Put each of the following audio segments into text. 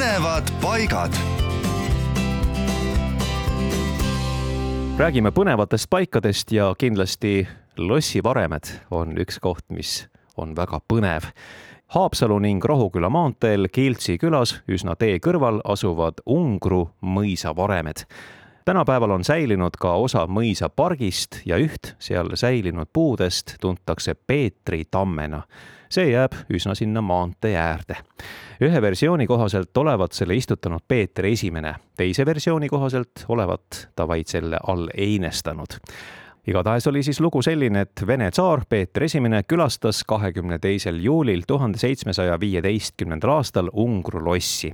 põnevad paigad. räägime põnevatest paikadest ja kindlasti lossivaremed on üks koht, mis on väga põnev. Haapsalu ning Rohuküla maanteel Keeltsi külas üsna tee kõrval asuvad Ungru mõisavaremed tänapäeval on säilinud ka osa mõisapargist ja üht seal säilinud puudest tuntakse Peetri tammena. see jääb üsna sinna maantee äärde. ühe versiooni kohaselt olevat selle istutanud Peeter Esimene, teise versiooni kohaselt olevat ta vaid selle all einestanud igatahes oli siis lugu selline, et Vene tsaar Peeter Esimene külastas kahekümne teisel juulil tuhande seitsmesaja viieteistkümnendal aastal Ungru lossi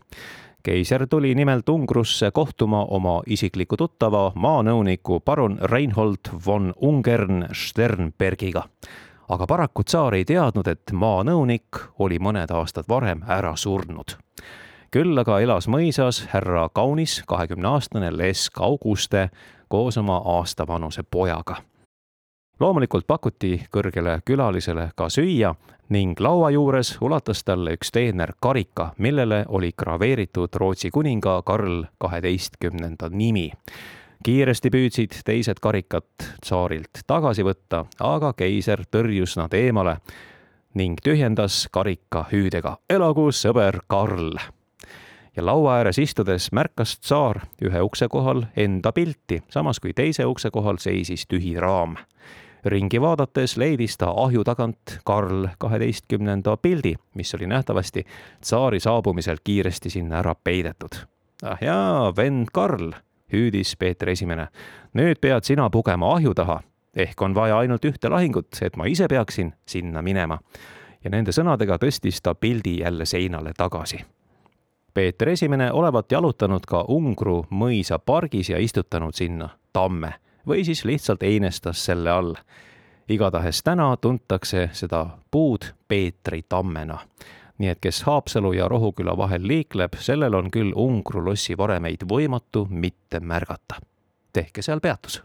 keiser tuli nimelt Ungrusse kohtuma oma isikliku tuttava maanõuniku parun Reinhold von Ungern Sternbergiga. aga paraku tsaar ei teadnud, et maanõunik oli mõned aastad varem ära surnud. küll aga elas mõisas härra kaunis kahekümneaastane Lesk Auguste koos oma aastavanuse pojaga loomulikult pakuti kõrgele külalisele ka süüa ning laua juures ulatas talle üks teener karika, millele oli graveeritud Rootsi kuninga Karl kaheteistkümnenda nimi. kiiresti püüdsid teised karikat tsaarilt tagasi võtta, aga keiser tõrjus nad eemale ning tühjendas karika hüüdega elagu sõber Karl ja laua ääres istudes märkas tsaar ühe ukse kohal enda pilti, samas kui teise ukse kohal seisis tühi raam ringi vaadates leidis ta ahju tagant Karl kaheteistkümnenda pildi, mis oli nähtavasti tsaari saabumisel kiiresti sinna ära peidetud. ah jaa, vend Karl, hüüdis Peeter Esimene. nüüd pead sina pugema ahju taha, ehk on vaja ainult ühte lahingut, et ma ise peaksin sinna minema. ja nende sõnadega tõstis ta pildi jälle seinale tagasi Peeter Esimene olevat jalutanud ka Ungru mõisa pargis ja istutanud sinna tamme või siis lihtsalt einestas selle all. igatahes täna tuntakse seda puud Peetri tammena. nii et kes Haapsalu ja Rohuküla vahel liikleb, sellel on küll Ungru lossi varemeid võimatu mitte märgata. tehke seal peatus